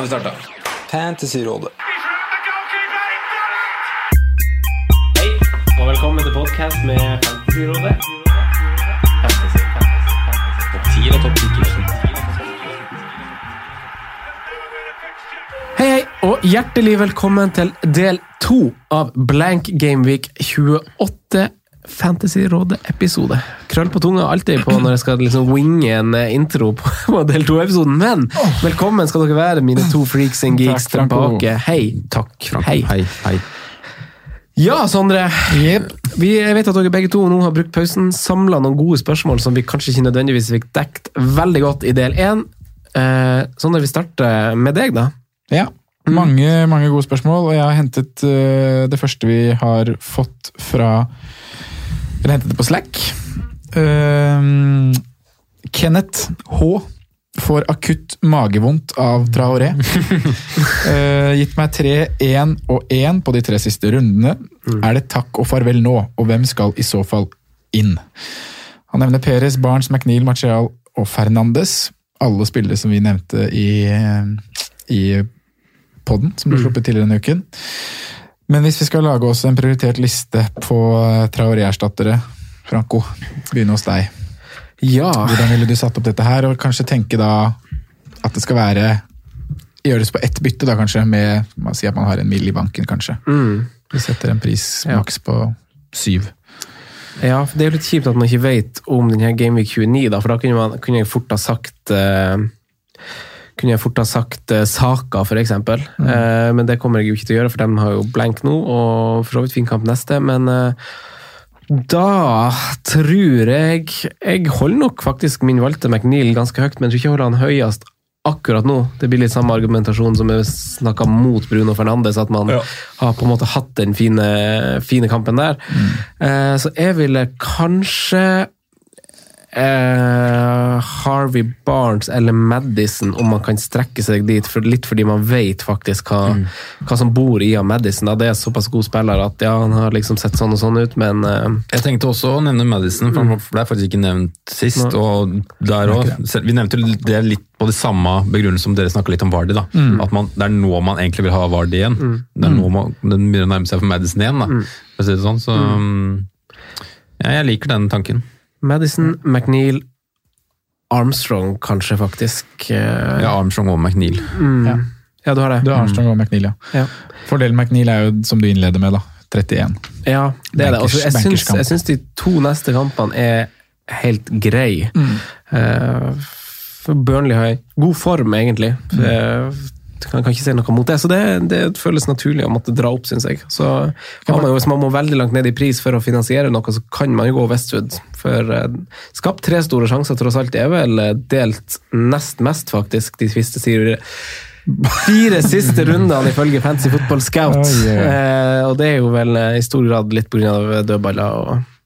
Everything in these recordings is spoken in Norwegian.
Har vi starte. Fantasyrådet. Hei, og velkommen til podkast med Fantasyrådet. Fantasy, fantasy, fantasy. Topp 10 og topp 10 Hei, hei, og hjertelig velkommen til del to av Blank Gameweek 28 Fantasyrådet-episode. Krøll på tunga alltid på når jeg skal liksom winge en eh, intro på, på del to-episoden, men velkommen skal dere være, mine to freaks and geeks Takk, tilbake. Hei. Takk, Frank. Hei. Hei, hei. Ja, Sondre. Vi, jeg vet at dere begge to nå har brukt pausen, samla noen gode spørsmål som vi kanskje ikke nødvendigvis fikk dekt veldig godt i del én. Eh, Sondre, vi starter med deg, da. Ja, mange, mange gode spørsmål, og jeg har hentet uh, det første vi har fått fra Eller hentet det på Slack. Eh, Kenneth H. får akutt magevondt av Traoré. uh, gitt meg 3, 1 og 1 på de tre siste rundene. Er det takk og farvel nå, og hvem skal i så fall inn? Han nevner Perez, Barnes, McNeil, Martial og Fernandes. Alle spillere som vi nevnte i, i podden, som ble sluppet tidligere denne uken. Men hvis vi skal lage oss en prioritert liste på eh, Traoré-erstattere, Franco, begynne hos deg. Ja. Hvordan ville du satt opp dette her, og kanskje tenke da at det skal være Gjøres på ett bytte, da kanskje, med man sier at man har en mill i banken, kanskje. Mm. Vi setter en pris Ja. på syv. Ja, for det er jo litt kjipt at man ikke vet om denne Gameweek 29, da, for da kunne, man, kunne jeg fort ha sagt eh, kunne jeg fort ha sagt uh, Saka, for eksempel. uh, men det kommer jeg jo ikke til å gjøre, for de har jo blank nå, og for så vidt fin kamp neste. Men uh, da tror jeg Jeg holder nok faktisk min valgte McNeil ganske høyt, men jeg tror ikke jeg holder han høyest akkurat nå. Det blir litt samme argumentasjon som jeg snakka mot Bruno Fernandes, at man har på en måte hatt den fine, fine kampen der. Eh, så jeg ville kanskje eh, Harvey Barnes eller Madison, om man kan strekke seg dit, for, litt fordi man vet faktisk hva, hva som bor i av Madison. Da. Det er såpass god spiller at ja, han har liksom sett sånn og sånn ut, men eh, Jeg tenkte også å nevne Madison, for han ble faktisk ikke nevnt sist. Og der også, Vi nevnte jo det litt på det samme begrunnelsen som dere snakka litt om Vardy. da, At man, Det er nå man egentlig vil ha Vardy igjen. Det er nå man, Den begynner å nærme seg for Madison igjen. da, for å si det sånn, så ja, Jeg liker den tanken. Madison, McNeil, Armstrong kanskje, faktisk. Eh, Ja, Armstrong og McNeil. mm. Ja. ja, du har det. Du har Armstrong og McNeil, ja. Ja. Fordelen McNeil er jo, som du innleder med, da. 31. Ja, det er det. Altså, jeg, syns, de to neste kampene er helt greie. Mm. Uh, Burnley har god form, egentlig. Jeg kan, kan ikke si noe mot det, så det, det føles naturlig å måtte dra opp, syns jeg. Så man jo, Hvis man må veldig langt ned i pris for å finansiere noe, så kan man jo gå Westwood. For eh, skapt tre store sjanser, tross alt. Det er vel eh, delt nest mest, faktisk, de siste sier fire siste rundene, ifølge Fancy Football Scout. Oh, oi. Eh, og det er jo vel eh, i stor grad litt pga. dødballer og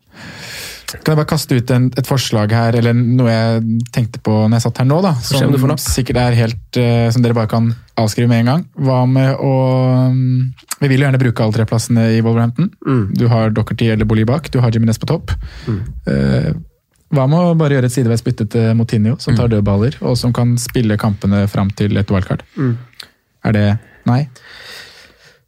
Kan jeg bare kaste ut en, et forslag her, eller noe jeg tenkte på når jeg satt her nå, da, som sikkert er helt, uh, som dere bare kan avskrive med en gang. Hva med å um, Vi vil jo gjerne bruke alle tre plassene i Wolverhampton. Mm. Du har Dockerty eller Bolly bak, du har Jiminez på topp. Eh, hva med å bare gjøre et sideveis bytte til Motinho, som tar dødballer, og som kan spille kampene fram til et wildcard? Mm. Er det Nei?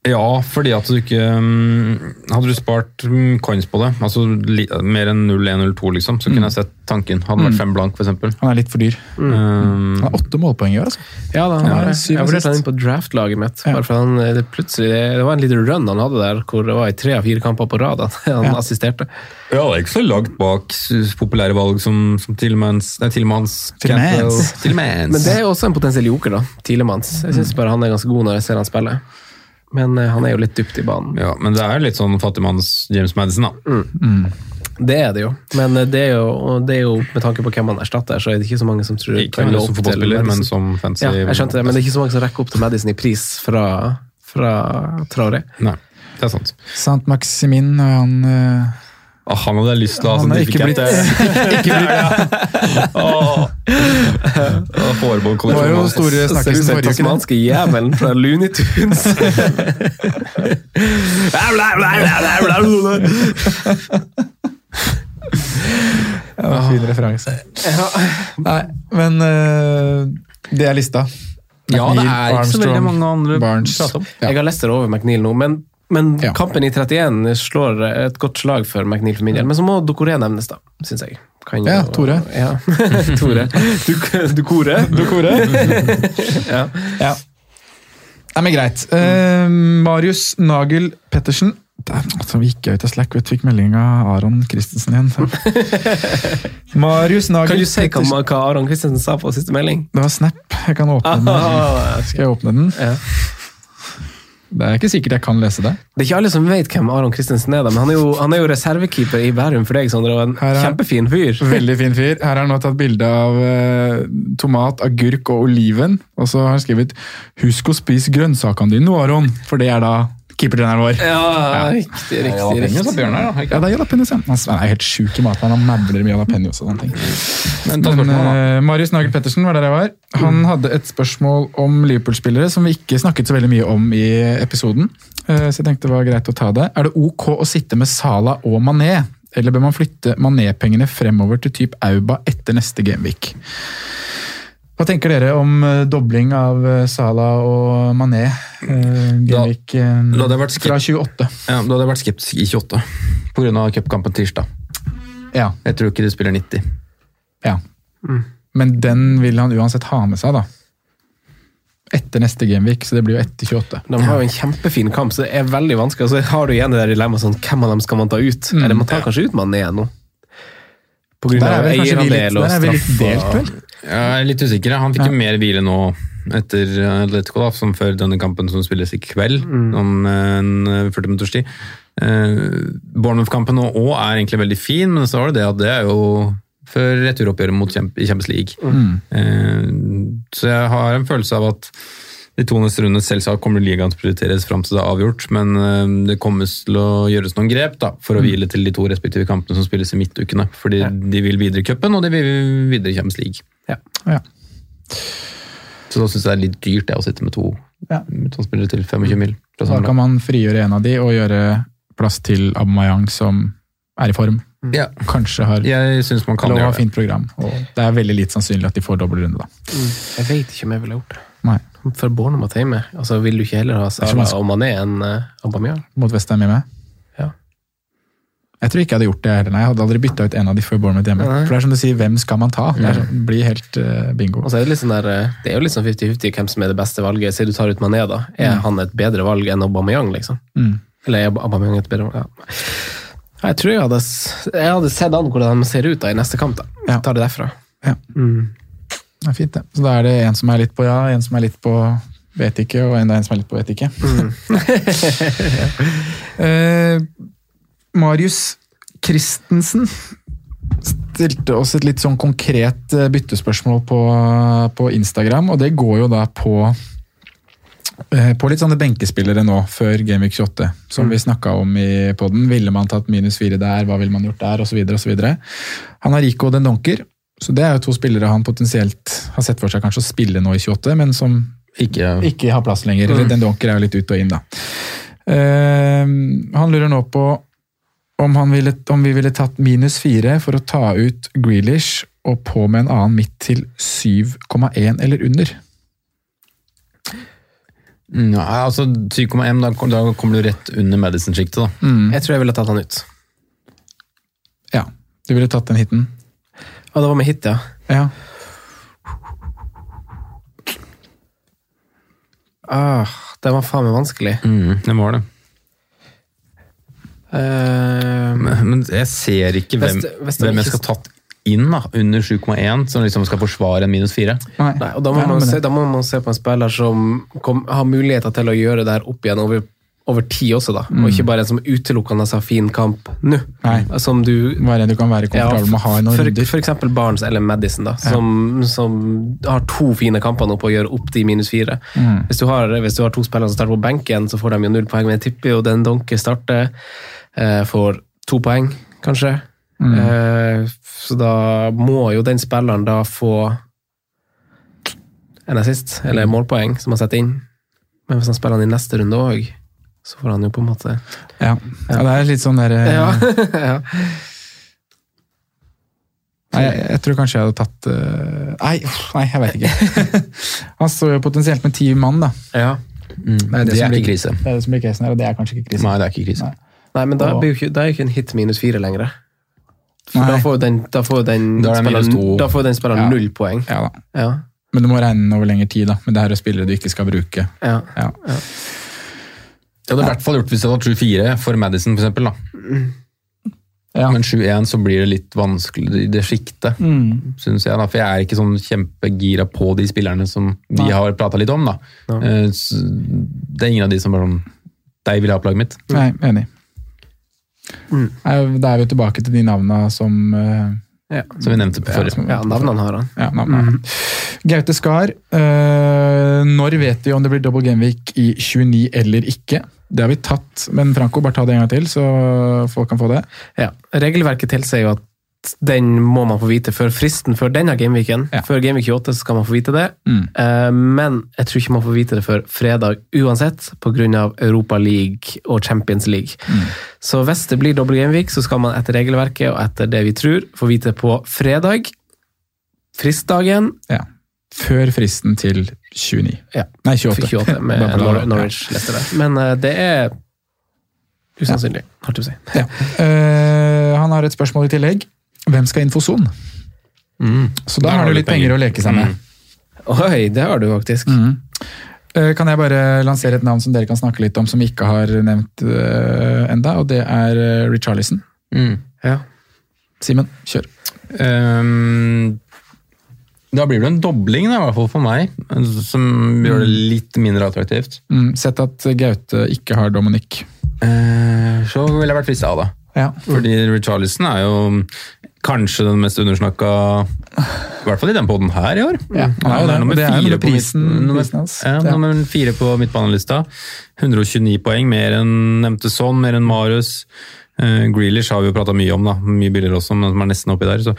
Ja, fordi at du ikke mm, Hadde du spart mm, coins på det, altså li, mer enn 0-1-0-2, liksom, så kunne jeg sett tanken. Hadde det vært fem blank, f.eks. Han er litt for dyr. Um, Han har åtte målpoeng i år, altså. Ja, da, han Ja, er, syv jeg vurderte han inn på draftlaget mitt. Ja. Bare for han, det, plutselig, det var en liten run han hadde der, hvor det var i tre av fire kamper på rad at han Ja. assisterte. ja, det er ikke så langt bak populære valg som, som Tillemans Nei. Tillemans. Campbell. Men det er jo også en potensiell joker, da. Tilemanns. Jeg syns bare han er ganske god når jeg ser han spille. Men eh, han er jo litt dypt i banen. Ja, men det er litt sånn fattigmanns James Madison, da. Det er det jo. Men eh, det er jo, det er jo med tanke på hvem han erstatter, så er det ikke så mange som tror Ikke han som fotballspiller, men som fancy. Ja, jeg skjønte det, men det er ikke så mange som rekker opp til Madison i pris fra, fra Traore. Nei, det er sant. Sant Maximin, han Ah, han hadde jeg lyst til å ha sånn som er ikke blitt- ikke Det var jo store snakkisen forrige uke. tasmanske jævelen fra Looney Tunes. Ja, fin referanse. Nei, men eh, det er lista. Ja, det er ikke så veldig mange andre Barnes. å prate om. Ja. Jeg har Leicester over McNeil nå, men, men Ja. kampen i 31 slår et godt slag for McNeil for min del. Men så må Dokoré nevnes, da, syns jeg. Kan jo- Ja, Tore. Ja. Tore. Du, Dukore. Dukore. Ja. Ja. Nei, men greit. Uh, Marius Nagel Pettersen. Der, altså, vi gikk ut av Slack og fikk melding av Aron Christensen igjen. Marius Nagel Kan du si Pettersen. hva Aron Christensen sa på siste melding? Det var Snap. Jeg kan åpne den. Skal jeg åpne den? Ja. Det er ikke sikkert jeg kan lese det. Det er ikke alle som vet hvem Aron Christensen er, da, men han er jo, han er jo reservekeeper i Bærum for deg, Sondre, og en er- kjempefin fyr. Veldig fin fyr. Her har han nå tatt bilde av eh, tomat, agurk og oliven. Og så har han skrevet 'Husk å spise grønnsakene dine Aron', for det er da keepertreneren vår. Ja, riktig, riktig. riktig. Bjørnar, da. Ja, det er jalapeños, ja. Han er helt sjuk i maten. Han mauler med jalapeños og sånne ting. Men Men uh, Marius Nagel Pettersen var der jeg var. Han hadde et spørsmål om Liverpool-spillere som vi ikke snakket så veldig mye om i episoden. Uh, Så jeg tenkte det var greit å ta det. Er det ok å sitte med Sala og Mané? Eller bør man flytte Mané-pengene fremover til type Auba etter neste Gameweek? Hva tenker dere om eh, dobling av Salah og Mané? eh, Gameweek eh, da hadde jeg vært fra 28. Ja, Da hadde jeg vært skeptisk i 28, pga. cupkampen tirsdag. Ja, Jeg tror ikke de spiller 90. ja. Men den vil han uansett ha med seg, da. Etter neste Gamevik, så det blir jo etter 28. De har jo en kjempefin kamp, så det er veldig vanskelig. Og så har du igjen det der dilemmaet sånn, hvem av dem skal man ta ut? Mm. Eller man tar kanskje ut Mané nå. På grunn Der er av vel kanskje vi litt, eierandel og der er vi litt delt, og- vel? Jeg er litt usikker. Han fikk Ja. jo mer hvile nå etter Atletico, da, som før denne kampen som spilles i kveld, om en eh, 40 minutters tid. Eh, Bournemouth-kampen nå òg er egentlig veldig fin, men så var det det at det er jo før returoppgjøret mot Champions League. Eh, så jeg har en følelse av at de to neste rundene selvsagt kommer ligaen til å prioriteres fram til det er avgjort, men eh, det kommer til å gjøres noen grep da, for å hvile til de to respektive kampene som spilles i midtukene. Fordi de vil videre i cupen, og de vil videre i Champions League. Ja. Ja. Så da syns jeg det er litt dyrt det å sitte med to, Ja. med to spillere til 25 mil. Da kan man frigjøre en av de og gjøre plass til Aubameyang som er i form. Ja, Kanskje har jeg synes man kan lov å ha fint program. Og det er veldig lite sannsynlig at de får dobbel runde, da. Jeg vet ikke om jeg ville gjort det. Nei. For Bournemouth hjemme, altså vil du ikke heller ha Salah og Mané enn uh, Aubameyang? Mot Vestheim hjemme. Jeg tror ikke jeg hadde gjort det heller. Nei, jeg hadde aldri bytta ut en av de før Bournemouth hjemme. Nei. For det er som du sier, hvem skal man ta? Det er sånn, blir helt uh, bingo. Og så er det litt sånn der, eh, det er jo litt sånn 50-50 hvem som er det beste valget. Si du tar ut Mané, da. Er han et bedre valg enn Aubameyang, liksom? Mm. Eller er Aubameyang et bedre valg? Ja. Jeg tror jeg hadde, jeg hadde sett an hvordan de ser ut da i neste kamp. da. Ja. Tar det derfra. Ja. Mm. Det er fint, det. Så da er det en som er litt på ja, en som er litt på vet ikke, og en, en som er litt på vet ikke. eh, Marius Christensen stilte oss et litt sånn konkret eh, byttespørsmål på, på Instagram, og det går jo da på eh, på litt sånne benkespillere nå, før Gameweek 28, som vi snakka om i podden. Ville man tatt minus fire der, hva ville man gjort der, osv. osv. Han har Rico den Donker, så det er jo to spillere han potensielt har sett for seg kanskje å spille nå i 28, men som Ikke ikke har plass lenger. Eller den Donker er jo litt ut og inn, da. Uh, han lurer nå på om, han ville, om vi ville tatt minus fire for å ta ut Grealish og på med en annen midt til 7,1 eller under. Nei, altså 7,1, da, da kommer du rett under Madison-sjiktet, da. Jeg tror jeg ville tatt han ut. Ja. Du ville tatt den hiten? Ja, det var med hit, ja. Ja. Ah, det var faen meg vanskelig. Mm, det var det. Eh, Men, jeg ser ikke hvem, Vest, det- hvem jeg skal tatt inn da, under 7,1, som liksom skal forsvare en minus 4. Nei. Nei, og da må, man se, da må man se på en spiller som kom, har muligheter til å gjøre det her opp igjen over, over tid også, da. Og ikke bare en som utelukkende har fin kamp nå. Nei. Som du Hva er det du kan være komfortabel med å ha i noen for, runder? F.eks. Barnes eller Madison, da, som, som har to fine kamper nå på å gjøre opp de minus 4. Mm. Hvis, du har, hvis du har to spillere som starter på benken, så får de jo null poeng, men jeg tipper jo den Donke starter, får to poeng, kanskje. Mm. Eh, så da må jo den spilleren da få en assist, Mm. eller målpoeng, som han setter inn. Men hvis han spiller han i neste runde òg, så får han jo på en måte Ja. ja, det er litt sånn der eh, Ja. ja. Nei, jeg, jeg tror kanskje jeg hadde tatt uh, Nei, nei jeg vet ikke. Han står jo potensielt med ti mann, da. ja. Mm. Det er det det som er blir- krise. Det er det som blir krisen her, og det er kanskje ikke krise. Nei, det er ikke krise. Nei. Nei, men da, blir jo ikke, da er jo ikke en hit minus fire lenger. For Nei. da får jo den, da får den Da er det minus spilleren, da får den spilleren Ja. null poeng. Ja da. Ja. Men du må regne den over lengre tid, da. Men det her er spillere du ikke skal bruke. Ja. Ja. Det hadde i hvert fall gjort hvis det hadde vært 7-4 for Madison, for eksempel. Da. Ja. Men 7-1 så blir det litt vanskelig i det sjiktet, Mm. syns jeg. Da. For jeg er ikke sånn kjempegira på de spillerne som vi Nei. har prata litt om. Da. Ja. Eh, s- Det er ingen av de som bare sånn De vil jeg ha på laget mitt. Nei, enig. Mm. Da er vi tilbake til de navna som eh, Ja. Som vi nevnte på Ja, forrige. ja, navnene har han. Ja, mm. Gaute Skar. eh, når vet vi om det blir double gameweek i 29 eller ikke? Det har vi tatt, men Franco, bare ta det en gang til, så folk kan få det. Ja. Regelverket tilsier jo at den må man få vite før fristen før denne gameweeken. Ja. Før gameweek 28 så skal man få vite det. Mm. uh, Men jeg tror ikke man får vite det før fredag uansett, pga. Europa League og Champions League. Mm. Så hvis det blir dobbel gameweek, så skal man etter regelverket og etter det vi tror, få vite på fredag. Fristdagen Ja. Før fristen til 29. Ja. Nei, 28. 28 med Nor Norwich der. Men uh, det er usannsynlig, ja. hardt å si. Ja. Uh, han har et spørsmål i tillegg. Hvem skal inn for Son? Mm. Så da da har du litt penger penger. å leke seg med. Oi, det har du faktisk. Mhm. Eh, Kan jeg bare lansere et navn som dere kan snakke litt om, som vi ikke har nevnt uh, enda, og det er uh, Richarlison. Mm. Ja. Simen, kjør. Um, da blir det en dobling, da, i hvert fall for meg, som gjør det litt mindre attraktivt. Mm, sett at Gaute ikke har Dominic. Uh, så ville jeg vært frista av det. Ja. Fordi Richarlison er jo kanskje den mest undersnakka I hvert fall i den poden her i år. Ja, er det, nummer det er fire på prisen- nummer, prisen hans. Ja, Ja. nummer fire på midtbanelista. 129 poeng, mer enn nevnte Son, mer enn Marius. Uh, Grealish har vi jo prata mye om, da. mye billigere også, men som er nesten oppi der. Så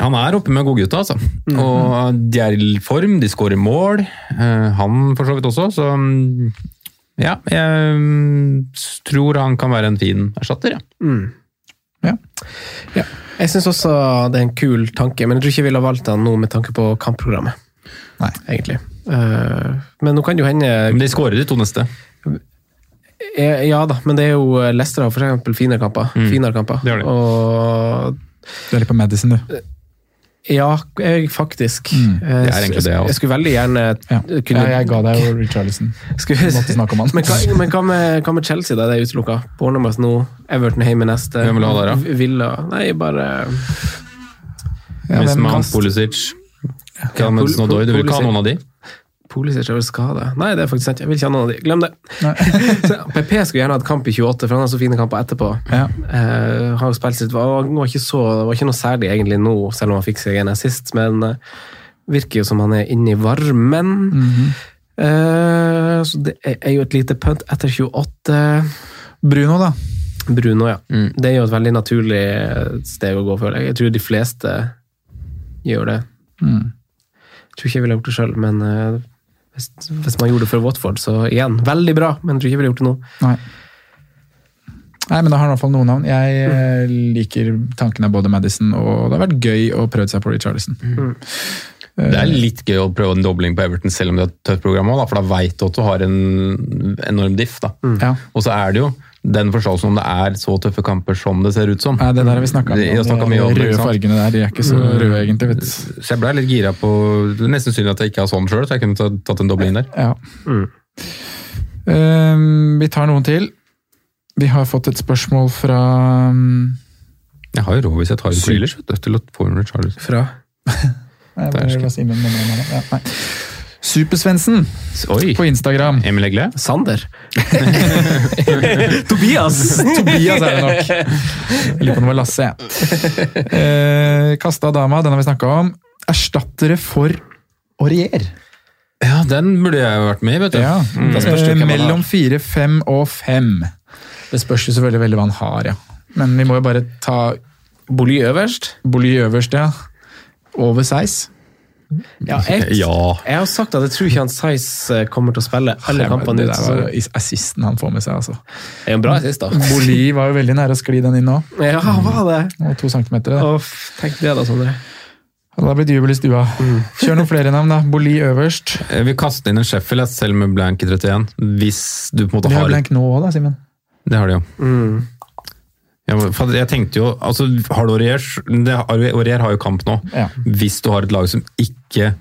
han er oppe med godgutta, altså. Mhm. Og de er i form, de skårer mål. Uh, han for så vidt også, så um, ja. Jeg mm, tror han kan være en fin erstatter, ja. Mm. Ja. Ja. Jeg syns også det er en kul tanke, men jeg tror ikke jeg ville valgt den nå med tanke på kampprogrammet. Nei. Egentlig. Eh, men nå kan jo hende Men de skårer de to neste. Eh, Ja da, men det er jo Leicester har for eksempel finere kamper. Mm. Finere kamper. Det det. de. Og Du er litt på Madison, du. Ja, jeg faktisk. Mm. Eh, Det er egentlig det, jeg, altså. jeg skulle veldig gjerne Ja. kunne ja, jeg ga deg jo Richarlison. skulle, Måtte snakke om han. Men, hva, men hva, med, hva med Chelsea, da? Det er utelukka. Bournemouth nå, Everton hjemme neste. Hvem vil ha der, da? Villa Nei, bare Ja, man kast- Pulisic Kan Pol- Madsen og Doy, du vil ikke ha noen av de? Pulisic er vel skada? Nei, det er faktisk sant. Jeg vil ikke ha noen av de. Glem det. Så, PP skulle gjerne hatt kamp i 28, for han har så fine kamper etterpå. Ja. Uh, har jo spilt sitt, var, var ikke så, det var ikke noe særlig egentlig nå, selv om han fikk seg en assist, men uh, virker jo som han er inne i varmen. Mm -hmm. uh, så det er er jo et lite punt etter 28. Bruno, da. Bruno, ja. Mm. Det er jo et veldig naturlig steg å gå, føler jeg. Jeg tror de fleste gjør det. Mm. Jeg tror ikke jeg ville gjort det sjøl, men hvis, hvis man gjorde det for Watford, så igjen, veldig bra, men jeg tror ikke jeg ville gjort det nå. Nei. Nei, men det har i hvert fall noen navn. Jeg mm. liker tanken av både Madison og det har vært gøy å prøve seg på Richarlison. Det er litt gøy å prøve en dobling på Everton selv om det er et tøft program også, da, for da veit du at du har en enorm diff. da. Ja. Og så er det jo den forståelsen om det er så tøffe kamper som det ser ut som. Nei, det der har vi snakka mye om De røde fargene der de er ikke så røde, egentlig. vet. Så jeg ble litt gira på Det er nesten synd at jeg ikke har sånn sjøl, så jeg kunne tatt- en dobling der. Ja. Ehm, vi tar noen til. Vi har fått et spørsmål fra um, Jeg har jo råd hvis jeg tar ut. Grealish vet du, til å få en Richarlison. Fra Nei, jeg skal- bare, si, min mamma nå? Ja, nei. Supersvensen på Instagram. Emil Egle? Sander. Tobias! Tobias er det nok. Jeg lurer på om det var Lasse. Eh, Kasta dama, den har vi snakka om. Erstattere for Aurier. Ja, den burde jeg jo vært med i, vet du. Ja. Mm. Eh, mellom fire, fem og fem. Det spørs jo selvfølgelig veldig hva han har, ja. Men vi må jo bare ta Bolig øverst. Bolig øverst, ja. Over seis. Ja, jeg, Ja. jeg har sagt at jeg tror ikke han Size kommer til å spille alle kampene det ut. så assisten han får med seg, altså. Det er jo en bra assist, da. Boli var jo veldig nære å skli den inn nå. Ja, han var det? Og to centimeter. Da. Åh, tenk det da, Sondre. Da blir det jubel i stua. Kjør noen flere navn, da. Boli øverst. Jeg vil kaste inn en Sheffield, selv med blank i 31. Hvis du på en måte har har blank nå òg, da, Simen. Det har de jo. Ja, for jeg tenkte jo altså har du Aurier, Aurier har jo kamp nå. Ja. Hvis du har et lag som ikke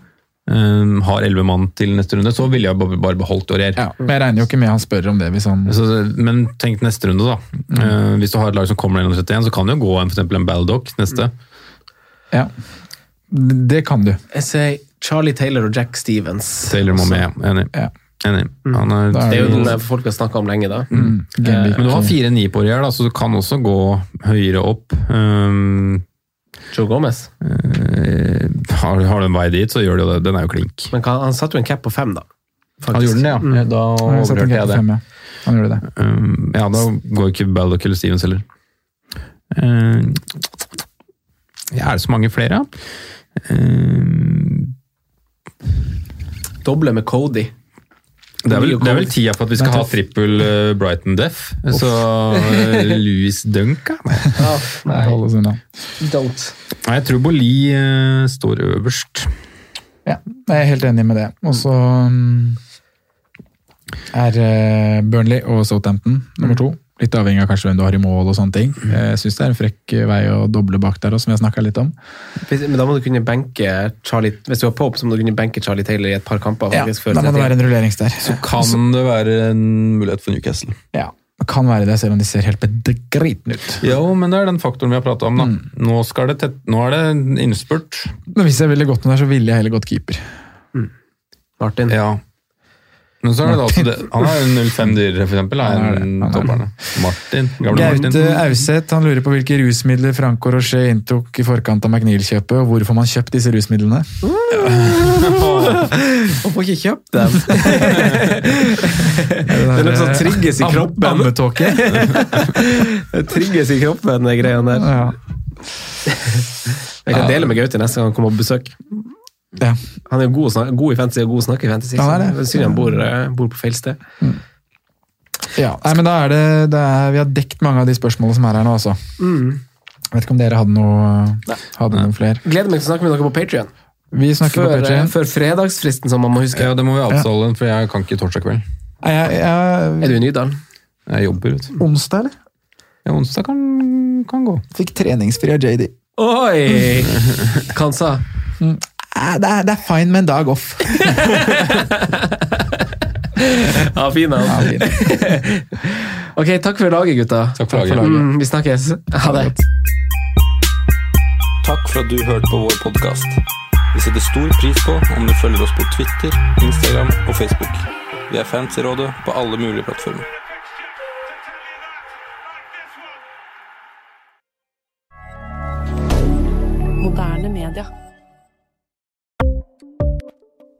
um, har elleve mann til neste runde, så ville jeg bare beholdt Aurier. Ja, men jeg regner jo ikke med han spør om det hvis han Så, men tenk neste runde, da. Eh, hvis du har et lag som kommer i 31, så kan det jo gå en, for eksempel en Baldock neste. Ja. Det kan du. Jeg sier Charlie Taylor og Jack Stevens. Taylor må med. Enig. Ja. Enig. Han er, Det er jo den der folk har snakka om lenge, da. Mm. Gameweek. men du har 4-9 på Aurier, da, så du kan også gå høyere opp. Um, Joe Gomez. eh, har, har du en vei dit, så gjør du jo det. Den er jo klink. Men kan, han satte jo en cap på fem, da. Han gjorde den det, ja. Mm. Da Han overhørte jeg det. fem, ja. Han gjorde det. Um, ja, da går ikke Baldock eller Stevens heller. Uh, ja, er det så mange flere, da? Uh, Doble med Cody. Det, er vel, det er vel tida for at vi skal ha trippel uh, Brighton Death Så uh, Louis Dunk ja. Nei. Don't. Nei, Jeg tror Boli uh, står øverst. Ja, jeg er helt enig med det. Og så um, er uh, Burnley og Southampton nummer to. Litt avhengig av kanskje hvem du har i mål og sånne ting. Jeg syns det er en frekk vei å doble bak der også, som vi har snakka litt om. Hvis- Men da må du kunne benke Charlie Hvis du har Pope, så må du kunne benke Charlie Taylor i et par kamper. Faktisk, ja, da må det være en rullerings der. Så kan det være en mulighet for Newcastle. Ja, det kan være det, selv om de ser helt bedritne ut. Jo, men det er den faktoren vi har prata om. da. Nå, skal det tett, nå er det innspurt. Men hvis jeg ville gått med der, så ville jeg heller gått keeper. Martin. Ja. Men så er det da også det, Han er jo 05 dyrere, for eksempel. Er en topperne. Martin. Gaute Auseth han lurer på hvilke rusmidler Franco Rocher inntok i forkant av McNeil-kjøpet, og hvorfor man kjøpt disse rusmidlene. Hvorfor ikke kjøpt dem? det er noe som trigges i kroppen. Ammetåke. Det trigges i kroppen, de greiene der. Jeg kan dele med Gaute neste gang han kommer på besøk. Ja. Han er god, god i fantasy og god snakker i fantasy. Han det. det er Synd han bor, eh, bor på feil sted. ja. Nei, men da er det, det er, Vi har dekt mange av de spørsmålene som er her nå, altså. Mm. vet ikke om dere hadde noe hadde noen flere. Gleder meg til å snakke med dere på Patrion. Vi snakker Før, på eh, Patreon. før fredagsfristen, som man må huske. Ja, det må vi avtale, for jeg kan ikke torsdag kveld. Er jeg, Er du i Nydalen? Jeg jobber, vet du. onsdag, eller? Ja, onsdag kan, kan gå. Fikk treningsfri av JD. Oi! Kansa. Eh, Det er, det er fine med en dag off. Ja, fin han. Ja, fint. Ok, takk for laget, gutta. Takk for laget. Mm, vi snakkes. Ha det. Takk for at du hørte på vår podkast. Vi setter stor pris på om du følger oss på Twitter, Instagram og Facebook. Vi er fans i rådet på alle mulige plattformer. Moderne media.